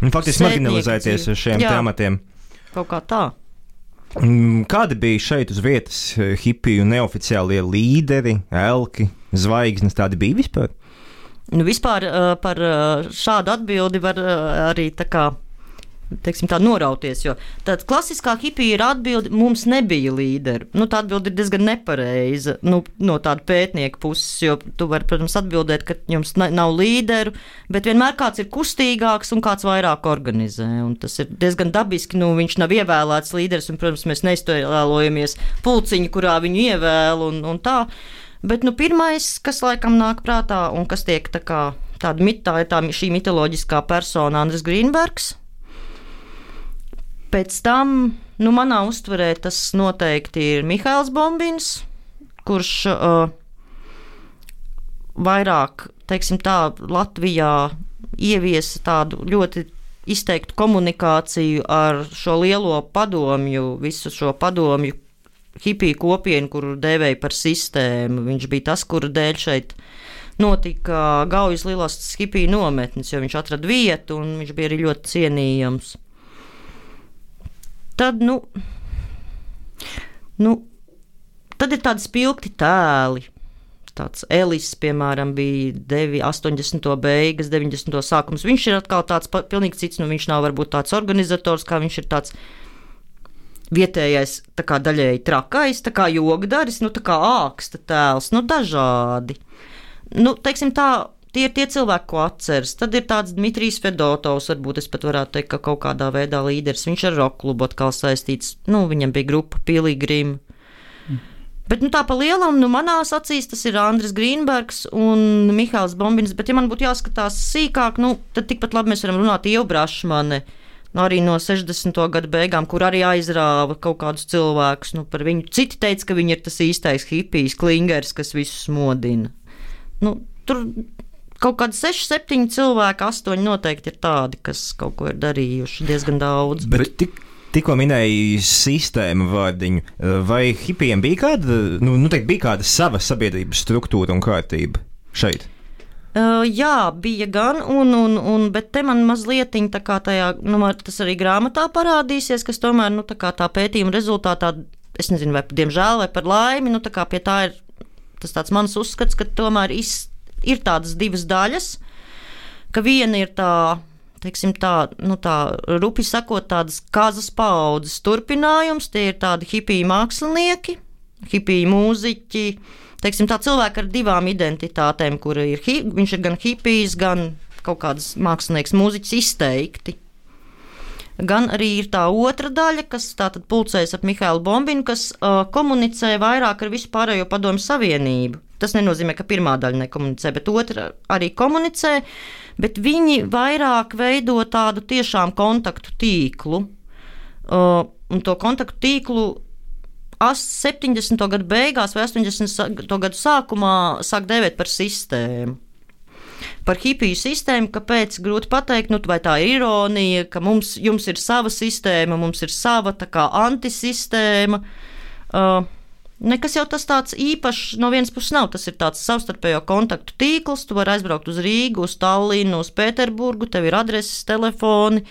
S2: Un Faktiski marginalizēties uz šiem
S4: Jā.
S2: tematiem.
S4: kaut kā tā.
S2: Kādi bija šeit uz vietas eh, hipiju neoficiālie līderi, elki, zvaigznes? Tādi bija vispār?
S4: Nu, vispār uh, par uh, šādu atbildi var uh, arī tā kā. Teiksim, tā norauties, jo tāda klasiskā hipija ir atbilde, mums nebija līderi. Nu, tā atbilde ir diezgan nepareiza nu, no tāda pētnieka puses, jo tu vari, protams, atbildēt, ka jums nav līderu, bet vienmēr kāds ir kustīgāks un kāds vairāk organizē. Un tas ir diezgan dabiski, nu, viņš nav ievēlēts līderis, un, protams, mēs neiztēlojamies pulciņu, kurā viņu ievēl un, un tā. Bet nu, pirmais, kas laikam nāk prātā un kas tiek tā kā tāda mitā, ir tā, šī mitoloģiskā persona Andris Grīnbergs. Pēc tam, nu, manā uztverē tas noteikti ir Mihails Bombins, kurš uh, vairāk, teiksim tā, Latvijā ieviesa tādu ļoti izteiktu komunikāciju ar šo lielo padomju, visu šo padomju hipiju kopienu, kuru dēvēja par sistēmu. Viņš bija tas, kura dēļ šeit notika Gaujas lielās hipiju nometnes, jo viņš atrada vietu un viņš bija arī ļoti cienījams. Tad, nu, nu, tad ir tādi spilgti tēli. Tāds Elis, piemēram, bija 9, 80. beigas, 90. sākums. Viņš ir atkal tāds pilnīgi cits. Nu, viņš nav varbūt tāds organizators, kā viņš ir tāds vietējais, kā daļēji trakais, tā kā jogdaris, nu tā kā āksta tēls, nu dažādi. Nu, teiksim tā, tie ir tie cilvēki, ko atceras. Tad ir tāds Dmitrijs Fedotovs, varbūt es pat varētu teikt, ka kaut kādā veidā līderis. Viņš ar roka klubu atkal saistīts, nu viņam bija grupa Pilgrim. Bet nu, tā pa lielam, nu, manās acīs tas ir Andris Grīnbergs un Mihāls Bombins. Bet, ja man būtu jāskatās sīkāk, nu, tad tikpat labi mēs varam runāt Ievu Brašmani. Nu, arī no 60. gada beigām, kur arī aizrāva kaut kādus cilvēkus. Nu, par viņu citi teica, ka viņi ir tas īstais hipijs, klingers, kas visus modina. Nu, tur kaut kādi 6, 7 cilvēki, 8 noteikti ir tādi, kas kaut ko ir darījuši diezgan daudz.
S2: Bet, tik, Tikko minēji sistēmu vārdiņu, vai hipijiem bija kāda, nu, nu teikt, bija kāda sava sabiedrības struktūra un kārtība šeit?
S4: Uh, jā, bija gan, un, un, un, bet te man mazliet tā kā tajā, nu, tas arī grāmatā parādīsies, kas tomēr, nu, tā tā pētījuma rezultātā, es nezinu, vai diemžēl vai par laimi, nu, tā kā pie tā ir tas tāds mans uzskats, ka tomēr iz, ir tādas divas daļas, ka viena ir tā teiksim, tā, nu, tā rupi sakot, tādas kazas paudzes turpinājums. Tie ir tādi hipiju mākslinieki, hipiju mūziķi. Teiksim, cilvēki ar divām identitātēm, kur ir, viņš ir gan hipijs, gan kaut kāds mākslinieks, mūziķis izteikti. Gan arī ir tā otra daļa, kas tātad pulcējas ap Mihālu Bombinu, kas uh, komunicē vairāk ar visu pārējo padomu savienību. Tas nenozīmē, ka pirmā daļa nekomunicē, bet otra arī komunicē. Bet viņi vairāk veido tādu tiešām kontaktu tīklu. Uh, un to kontaktu tīklu 70. gadu beigās vai 80. gadu sākumā sāk dēvēt par sistēmu. Par hipiju sistēmu, kāpēc grūti pateikt, nu, vai tā ir ironija, ka mums ir sava sistēma, mums ir sava tā kā antisistēma. Uh, Nekas jau tas tāds īpašs no vienas puses nav. Tas ir tāds savstarpējo kontaktu tīkls. Tu vari aizbraukt uz Rīgu, uz Tallinu, uz Pēterburgu, tev ir adreses, telefoni.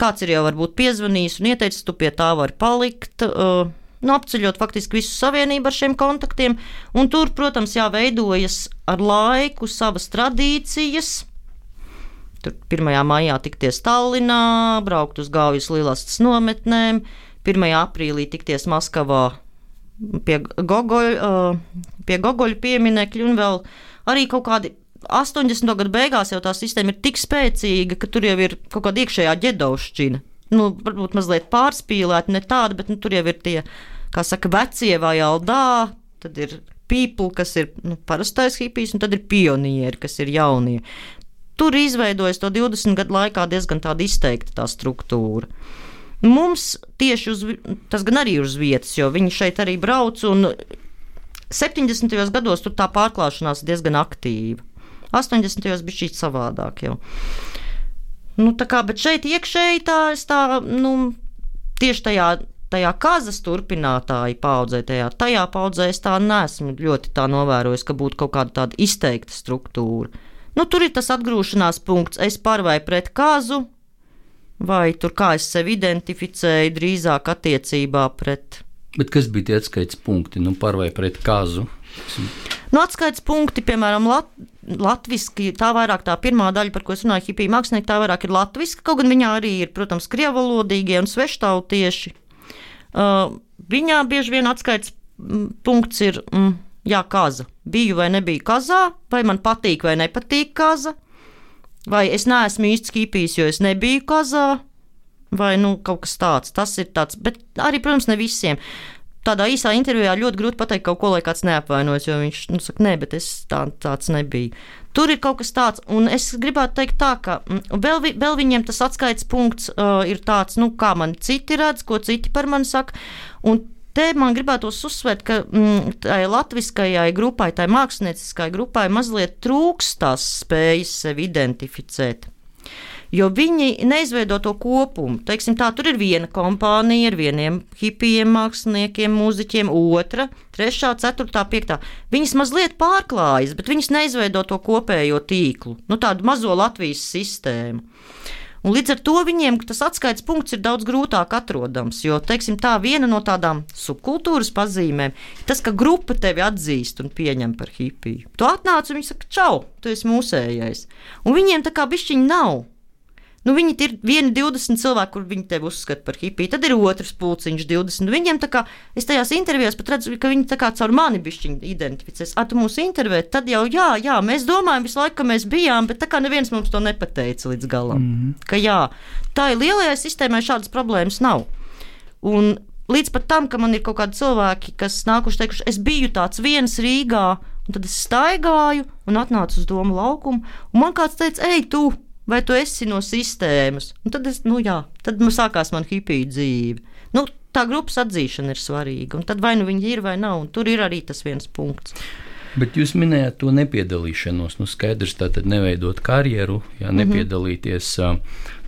S4: Kāds ir jau varbūt piezvanījis un ieteicis, tu pie tā vari palikt. Uh, nu, apceļot faktiski visu savienību ar šiem kontaktiem. Un tur, protams, jāveidojas ar laiku savas tradīcijas. Tur 1. maijā tikties Tallinā, braukt uz Gaujas lielās nometnēm, 1. aprīlī tikties Maskavā pie Gogoļa, pie Gogoļa pieminekļa un vēl arī kaut kādi 80. gadu beigās jau tā sistēma ir tik spēcīga, ka tur jau ir kaut kāda iekšējā ģedaušķina. Nu, varbūt mazliet pārspīlēta, ne tāda, bet nu, tur jau ir tie, kā saka, vecie vai aldā, tad ir people, kas ir nu, parastais hipijs, un tad ir pionieri, kas ir jaunie. Tur izveidojas to 20 gadu laikā diezgan tāda izteikta tā struktūra. Mums tieši uz, tas gan arī uz vietas, jo viņi šeit arī brauc, un 70. gados tur tā pārklāšanās diezgan aktīva. 80. gados bija šī savādāk jau. Nu, kā, bet šeit iekšēji tā, tā, nu, tieši tajā tajā kazas turpinātāja paudzē, tajā, tajā paudzē es tā nesmu ļoti tā novērojis, ka būtu kaut kāda tāda izteikta struktūra. Nu, tur ir tas atgrūšanās punkts, es par vai pret kazu, vai tur kā es sevi identificēju drīzāk attiecībā pret.
S3: Bet kas bija tie atskaites punkti, nu par vai pret kazu?
S4: Nu, atskaites punkti, piemēram, lat, latviski, tā vairāk tā pirmā daļa, par ko es runāju, hipija mākslinieki, tā vairāk ir latviska, kaut gan viņā arī ir, protams, krievalodīgie un sveštautieši. Uh, viņā bieži vien atskaites punkts ir, mm, jā, kaza. Biju vai nebiju kazā, vai man patīk vai nepatīk kaza. Vai es neesmu īsti skīpījis, jo es nebiju kazā, vai nu, kaut kas tāds. Tas ir tāds, bet arī, protams, ne visiem. Tādā īsā intervijā ļoti grūti pateikt kaut ko, lai kāds neapvainojas, jo viņš nu, saka, nē, bet es tā, tāds nebiju. Tur ir kaut kas tāds, un es gribētu teikt, tā, ka mm, vēl, vēl viņiem tas atskaites punkts uh, ir tāds, nu, kā man citi redz, ko citi par mani saka. Te man gribētos uzsvērt, ka mm, tai latviskajai grupai, tai mākslinieckai grupai mazliet trūks tās spējas sevi identificēt. Jo viņi neizveido to kopumu. Teiksim, tā, tur ir viena kompānija ar vieniem hipijiem, māksliniekiem, mūziķiem, otra, trešā, ceturtā, piektā. Viņas mazliet pārklājas, bet viņas neizveido to kopējo tīklu, nu, tādu mazo Latvijas sistēmu. Un līdz ar to viņiem tas atskaites punkts ir daudz grūtāk atrodams. Jo teiksim, tā viena no tādām subkultūras pazīmēm ir tas, ka grupa tevi atzīst un pieņem par hipiju. Tu atnāc un viņi saka, čau, tu esi mūsējais. Un viņiem tā kā bišķiņi nav. Nu, viņi ir vieni 20 cilvēki, kur viņi tevi uzskata par hipiju. Tad ir otrs pulciņš, 20. Viņiem tā kā es tajās intervijās pat redzu, ka viņi tā kā caur mani bišķiņu identificēs. Ar tu mūs intervē, tad jau jā, jā, mēs domājam visu laiku, ka mēs bijām, bet tā kā neviens mums to nepateica līdz galam. Mm -hmm. Ka jā, tā ir lielajai sistēmai šādas problēmas nav. Un līdz pat tam, ka man ir kaut kādi cilvēki, kas nākuši teikuši, es biju tāds viens Rīgā, un tad es staigāju un atnācu uz domu laukumu, un man kāds teica, ej, tu! Vai tu esi no sistēmas. Un tad, es, nu, jā, tad nu, sākās man hipija dzīve. Nu, tā grupas atzīšana ir svarīga. Un tad vai nu viņi ir vai nav, un tur ir arī tas viens punkts.
S3: Bet jūs minējāt to nepiedalīšanos. Nu, skaidrs, tā tad neveidot karjeru, jā, mhm. nepiedalīties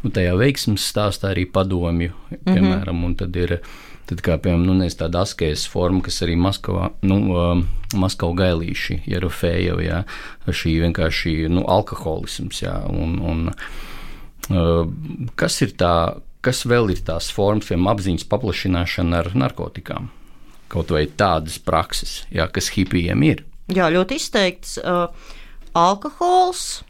S3: nu, tajā veiksmes stāstā arī padomju, piemēram, mm -hmm. un tad ir. Tad, kā piemēram, nu, tāda askējas forma, kas arī Maskavā, nu, uh, Maskavā gailīši, Jerofēja, jā, šī vienkārši nu, alkoholisms, jā, un, un uh, kas ir tā, kas vēl ir tās formas, piemēram, apziņas paplašināšana ar narkotikām? Kaut vai tādas prakses, jā, kas hipijiem ir.
S4: Jā, ļoti izteikts uh, alkohols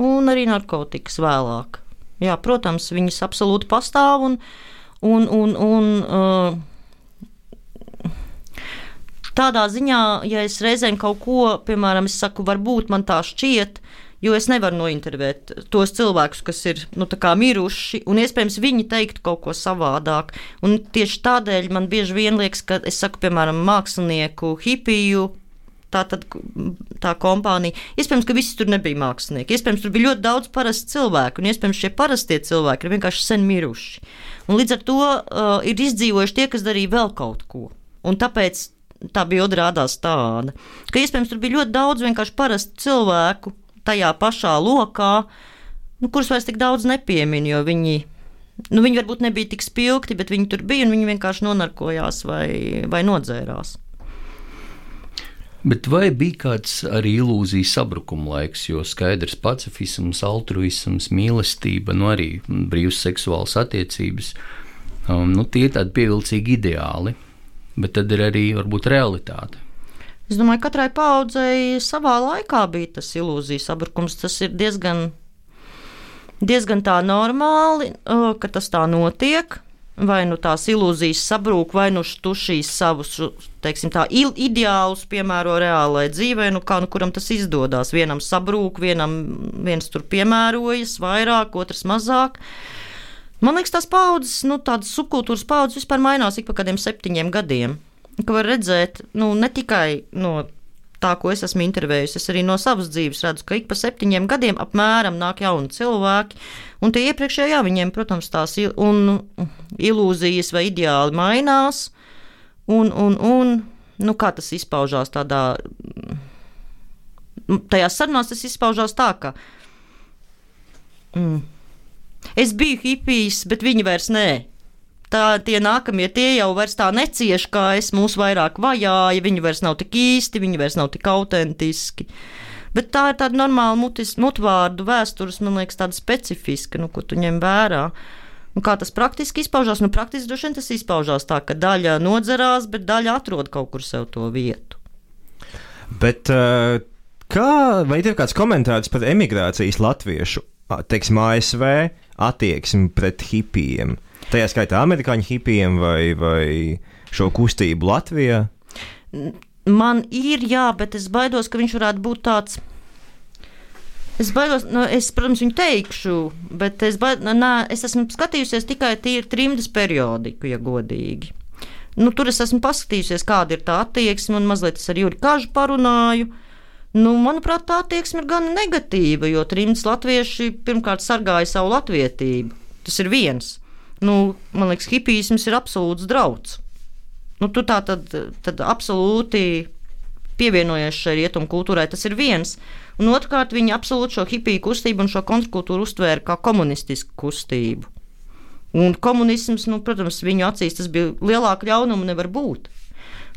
S4: un arī narkotikas vēlāk. Jā, protams, viņas absolūti pastāv un, un, un, un uh, tādā ziņā, ja es reizēm kaut ko, piemēram, es saku, varbūt man tā šķiet, jo es nevaru nointervēt tos cilvēkus, kas ir nu, miruši, un iespējams viņi teiktu kaut ko savādāk. Un tieši tādēļ man bieži vien liekas, ka es saku, piemēram, mākslinieku, hipiju tā, tad, tā kompānija. Iespējams, ka visi tur nebija mākslinieki. Iespējams, tur bija ļoti daudz parastu cilvēku, un iespējams, šie parastie cilvēki ir vienkārši sen miruši. Un līdz ar to uh, ir izdzīvojuši tie, kas darīja vēl kaut ko. Un tāpēc tā bilde rādās tāda, ka iespējams tur bija ļoti daudz vienkārši parastu cilvēku tajā pašā lokā, nu, kurus vairs tik daudz nepieminu, jo viņi nu, viņi varbūt nebija tik spilgti, bet viņi tur bija un viņi vienkārši nonarkojās vai, vai nodzērās.
S3: Bet vai bija kāds arī ilūzijas sabrukuma laiks, jo skaidrs pacifisms, altruisms, mīlestība, nu arī brīvas seksuālas attiecības, um, nu tie ir tādi pievilcīgi ideāli, bet tad ir arī varbūt realitāte.
S4: Es domāju, ka katrai paudzei savā laikā bija tas ilūzijas sabrukums. Tas ir diezgan, diezgan tā normāli, uh, ka tas tā notiek vai nu tās ilūzijas sabrūk, vai nu tu šīs savus, teiksim, tā ideālus piemēro reālajai dzīvei, nu kā nu kuram tas izdodas. Vienam sabrūk, vienam viens tur piemērojas vairāk, otrs mazāk. Man liekas, tās paudzes, nu, tādas subkultūras paudzes vispār mainās ik pa kādiem septiņiem gadiem. Ka var redzēt, nu, ne tikai no tā, ko es esmu intervējis, es arī no savas dzīves redzu, ka ik pa septiņiem gadiem apmēram nāk jauni cilvēki. Un tie iepriekšējie, jā, viņiem, protams, tās il ilūzijas vai ideāli mainās. Un, un, un nu, kā tas izpaužās tādā, tajās sarunās tas izpaužās tā, ka mm, es biju hipijs, bet viņi vairs nē tā, tie nākamie tie jau vairs tā necieš, kā es mūs vairāk vajāju, viņi vairs nav tik īsti, viņi vairs nav tik autentiski. Bet tā ir tāda normāla mutis, mutvārdu vēstures, man liekas, tāda specifiska, nu, ko tu ņem vērā. Un kā tas praktiski izpaužās? Nu, praktiski droši vien tas izpaužās tā, ka daļa nodzerās, bet daļa atrod kaut kur sev to vietu.
S2: Bet, uh, kā, vai ir kāds komentārs par emigrācijas latviešu, teiksim, ASV attieksmi pret hipijiem? Tajā skaitā amerikāņu hipijiem vai, vai šo kustību Latvijā?
S4: Man ir, jā, bet es baidos, ka viņš varētu būt tāds. Es baidos, nu, es, protams, viņu teikšu, bet es, baid, nā, es esmu skatījusies tikai tīri trimdas periodiku, ja godīgi. Nu, tur es esmu paskatījusies, kāda ir tā attieksme, un mazliet es ar Juri Kažu parunāju. Nu, manuprāt, tā attieksme ir gan negatīva, jo trimdas latvieši pirmkārt sargāja savu latvietību. Tas ir viens nu, man liekas, hipisms ir absolūts drauds. Nu, tu tā tad, tad absolūti pievienojies šai rietumu kultūrai, tas ir viens. Un otrkārt, viņi absolūti šo hipiju kustību un šo kontrkultūru uztvēra kā komunistisku kustību. Un komunisms, nu, protams, viņu acīs tas bija lielāka ļaunuma nevar būt.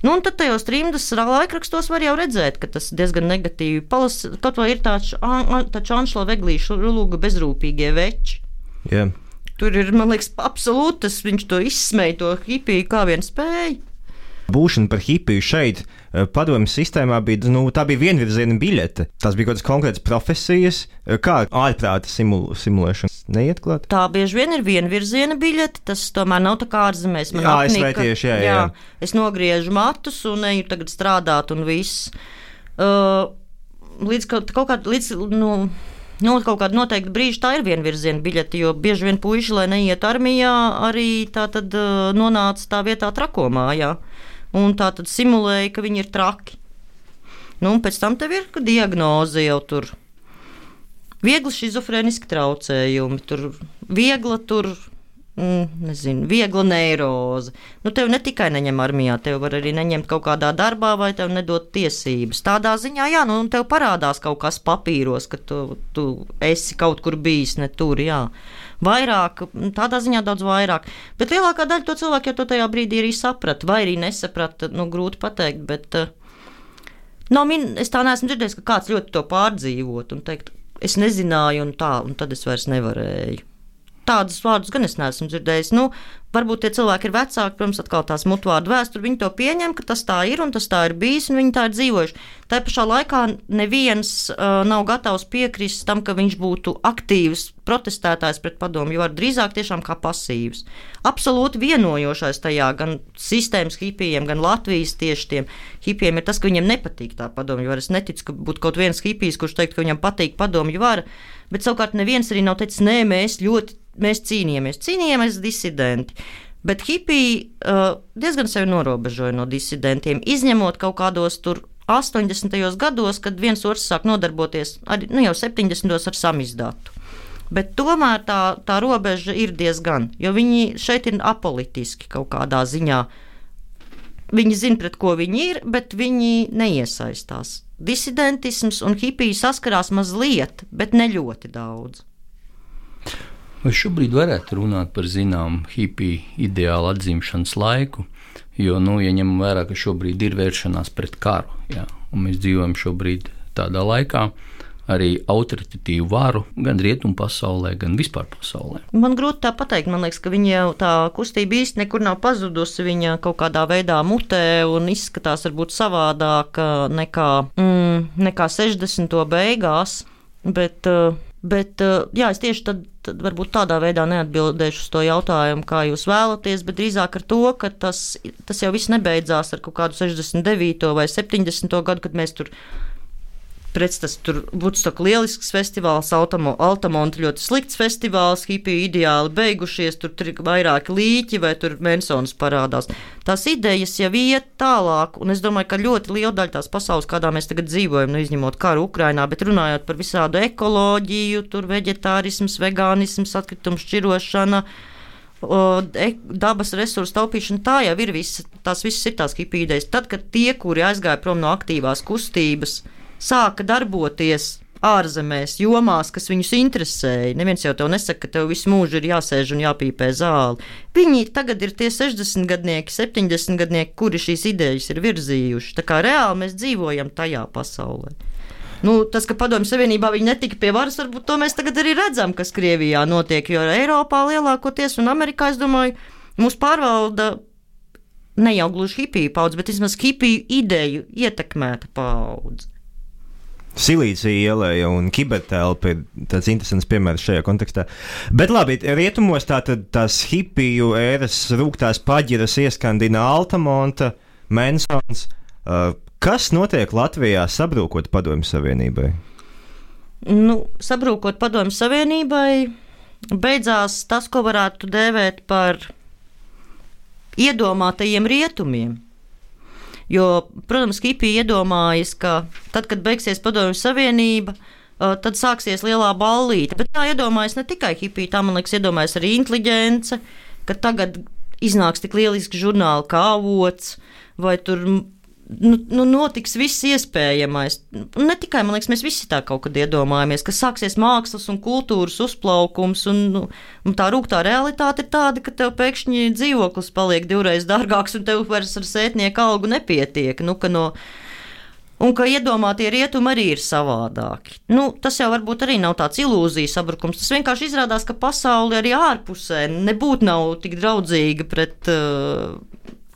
S4: Nu, un tad tajos trimdas laikrakstos var jau redzēt, ka tas diezgan negatīvi palas, kaut vai ir tāds Anšla Veglīša lūga bezrūpīgie veči.
S2: Yeah.
S4: Tur ir, man liekas, absolūti tas, viņš to izsmēja, to hipiju, kā vien spēja.
S2: Būšana par hipiju šeit, eh, padomju sistēmā, bija, nu, bija vienvirziena biļete. Tas bija kaut kādas konkrētas profesijas, eh, kā ārprāta simul simulēšana. Neiet klāt?
S4: Tā bieži vien ir vienvirziena biļete. Tas tomēr nav tā kā ārzemēs.
S2: Man jā, apnika, es tieši, jā, jā. jā.
S4: Es nogriežu matus un eju tagad strādāt un viss. Uh, līdz kaut, kaut kā, līdz, nu, nu, kaut kāda noteikta brīža tā ir vienvirziena biļete, jo bieži vien puiši, lai neiet armijā, arī tā tad uh, nonāca tā vietā trakomā, jā. un tā tad simulēja, ka viņi ir traki. Nu, un pēc tam tev ir diagnoze jau tur. Viegli schizofrēniski traucējumi, tur viegla tur nezinu, viegla neiroze. Nu, tev ne tikai neņem armijā, tev var arī neņemt kaut kādā darbā, vai tev nedot tiesības. Tādā ziņā, jā, nu, tev parādās kaut kas papīros, ka tu, tu esi kaut kur bijis, ne tur, jā. Vairāk, tādā ziņā daudz vairāk. Bet lielākā daļa to cilvēku jau to tajā brīdī arī saprata, vai arī nesaprata, nu, grūti pateikt, bet uh, nav min, es tā neesmu dzirdējis, ka kāds ļoti to pārdzīvot un teikt, es nezināju, un tā, un tad es vairs nevarēju. Tādus vārdus gan es neesmu dzirdējis. Nu, varbūt tie cilvēki ir vecāki, protams, atkal tās mutvārdu vēsture. Viņi to pieņem, ka tas tā ir un tas tā ir bijis, un viņi tā ir dzīvojuši. Tā pašā laikā neviens uh, nav gatavs piekrist tam, ka viņš būtu aktīvs protestētājs pret padomu, jo drīzāk tiešām kā pasīvs. Absolūti vienojošais tajā gan sistēmas hipijiem, gan Latvijas tieši tiem hipijiem ir tas, ka viņiem nepatīk tā padomju vara. Es neticu, ka būtu kaut viens hipijs, kurš teikt, ka viņam patīk padomju vara, bet savukārt neviens arī nav teicis, nē, mēs ļoti mēs cīnījāmies, cīnījāmies disidenti. Bet hipija uh, diezgan sevi norobežoja no disidentiem, izņemot kaut kādos tur 80. gados, kad viens otrs sāk nodarboties ar, nu, jau 70. ar samizdatu. Bet tomēr tā, tā robeža ir diezgan, jo viņi šeit ir apolitiski kaut kādā ziņā. Viņi zina, pret ko viņi ir, bet viņi neiesaistās. Disidentisms un hipija saskarās mazliet, bet ne ļoti daudz.
S3: Vai šobrīd varētu runāt par zināmu hipiju ideālu atzīšanas laiku? Jo, nu, ja ņemam vērā, ka šobrīd ir vēršanās pret karu, jā, un mēs dzīvojam šobrīd tādā laikā, arī autoritatīvu varu gan rietumu pasaulē, gan vispār pasaulē.
S4: Man grūti tā pateikt. Man liekas, ka viņa jau tā kustība īsti nekur nav pazudusi. Viņa kaut kādā veidā mutē un izskatās varbūt savādāk nekā, mm, nekā 60. beigās. Bet, bet jā, es tieši tad tad varbūt tādā veidā neatbildēšu uz to jautājumu, kā jūs vēlaties, bet drīzāk ar to, ka tas, tas jau viss nebeidzās ar kaut kādu 69. vai 70. gadu, kad mēs tur pretstats tur Woodstock lielisks festivāls, Altamonta ļoti slikts festivāls, hipiju ideāli beigušies, tur ir vairāki līķi vai tur Mensons parādās. Tās idejas jau iet tālāk, un es domāju, ka ļoti liela daļa tās pasaules, kādā mēs tagad dzīvojam, nu izņemot karu Ukrainā, bet runājot par visādu ekoloģiju, tur veģetārisms, vegānisms, atkritumu šķirošana. E, dabas resursu taupīšana, tā jau ir visa, tās visas ir tās hipiju idejas. Tad, kad tie, kuri aizgāja prom no aktīvās kustības, uh, sāka darboties ārzemēs, jomās, kas viņus interesēja. Neviens jau te nesaka, ka tev visu mūžu ir jāsēž un jāpīpē zāli. Viņi tagad ir tie 60 gadnieki, 70 gadnieki, kuri šīs idejas ir virzījuši. Tā kā reāli mēs dzīvojam tajā pasaulē. Nu, tas, ka Padomju Savienībā viņi netika pie varas, varbūt to mēs tagad arī redzam, kas Krievijā notiek. Jo Eiropā lielākoties un Amerikā, es domāju, mūs pārvalda ne jau gluži hipiju paudze, bet vismaz hipiju ideju ietekmēta paudze.
S2: Silīcija ielēja un kibertelpa ir tāds interesants piemērs šajā kontekstā. Bet labi, rietumos tātad tās hipiju ēras rūktās paģiras ieskandina Altamonta, Mensons. Uh, kas notiek Latvijā sabrūkot padomju savienībai?
S4: Nu, sabrūkot padomju savienībai, beidzās tas, ko varētu dēvēt par iedomātajiem rietumiem. Jo, protams, Kipija iedomājas, ka tad, kad beigsies Padomju Savienība, tad sāksies lielā ballīte. Bet tā iedomājas ne tikai hipija, tā man liekas, iedomājas arī inteliģence, ka tagad iznāks tik lielisks žurnāli kā avots, vai tur nu, nu, notiks viss iespējamais. Ne tikai liekas, mēs visi tā kaut kad iedomājamies, ka sāksies mākslas un kultūras uzplaukums, un, nu, un tā rūktā realitāte ir tāda, ka tev pēkšņi dzīvoklis paliek divreiz dārgāks, un tev vairs ar sētnieku algu nepietiek. Nu, no, Un ka iedomātie rietumi arī ir savādāki. Nu, tas jau varbūt arī nav tāds ilūzijas sabrukums. Tas vienkārši izrādās, ka pasaule arī ārpusē nebūtu tik draudzīga pret uh,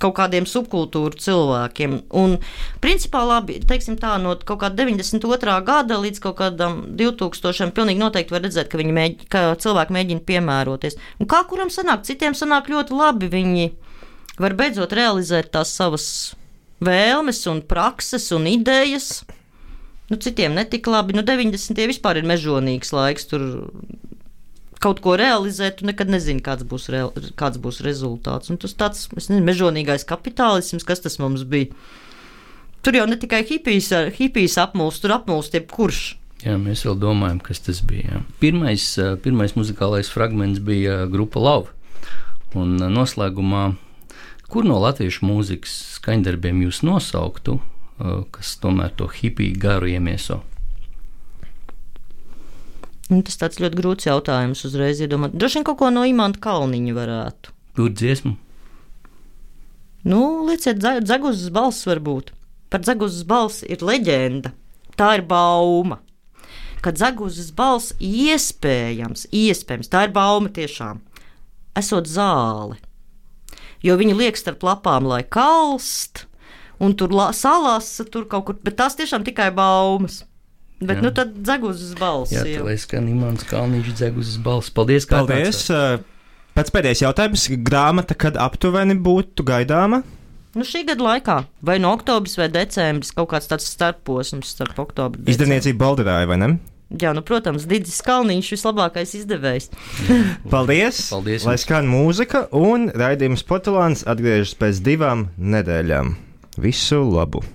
S4: kaut kādiem subkultūru cilvēkiem. Un, principā, labi, teiksim tā, no kaut kāda 92. gada līdz kaut kādam 2000. pilnīgi noteikti var redzēt, ka, mēģi, ka cilvēki mēģina piemēroties. Un kā kuram sanāk, citiem sanāk ļoti labi. Viņi var beidzot realizēt tās savas vēlmes un prakses un idejas. Nu, citiem netika labi. Nu, 90. vispār ir mežonīgs laiks. Tur kaut ko realizēt, tu nekad nezini, kāds būs, re, kāds būs rezultāts. Un tas tāds, nezinu, mežonīgais kapitālisms, kas tas mums bija. Tur jau ne tikai hipijas, hipijas apmulst, tur apmulst jebkurš.
S3: Jā, mēs vēl domājam, kas tas bija. Jā. Pirmais, pirmais muzikālais fragments bija grupa Lava. Un noslēgumā, kur no latviešu mūzikas skaņdarbiem jūs nosauktu, kas tomēr to hipiju garu iemieso?
S4: Nu, tas tāds ļoti grūts jautājums uzreiz iedomāt. Droši vien kaut ko no imanta kalniņa varētu.
S3: Kur dziesmu?
S4: Nu, lieciet, dzeguzes balss varbūt. Par dzeguzes balss ir leģenda. Tā ir bauma. Kad dzeguzes balss iespējams, iespējams, tā ir bauma tiešām, esot zāle. Jo viņi liek starp lapām, lai kalst, un tur salās, tur kaut kur, bet tās tiešām tikai baumas. Bet jā. nu tad dzeguzes balss.
S3: Jā, tā lai skan Imants Kalniņš dzeguzes balss. Paldies,
S2: kā Paldies. Pēc pēdējais jautājums, grāmata, kad aptuveni būtu gaidāma?
S4: Nu, šī gada laikā, vai no oktobris vai decembris, kaut kāds tāds starposms starp oktobru.
S2: Izdevniecība Balderāja, vai ne?
S4: Jā, nu, protams, Digis Kalniņš ir vislabākais izdevējs.
S2: Paldies! Paldies Lai skan mūzika, un raidījums Portugāns atgriežas pēc divām nedēļām. Visu labu!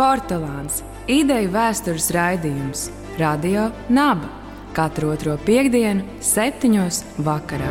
S1: Portugāns - ideju vēstures raidījums. Radio Naba. Katru otro piekdienu, septiņos vakarā.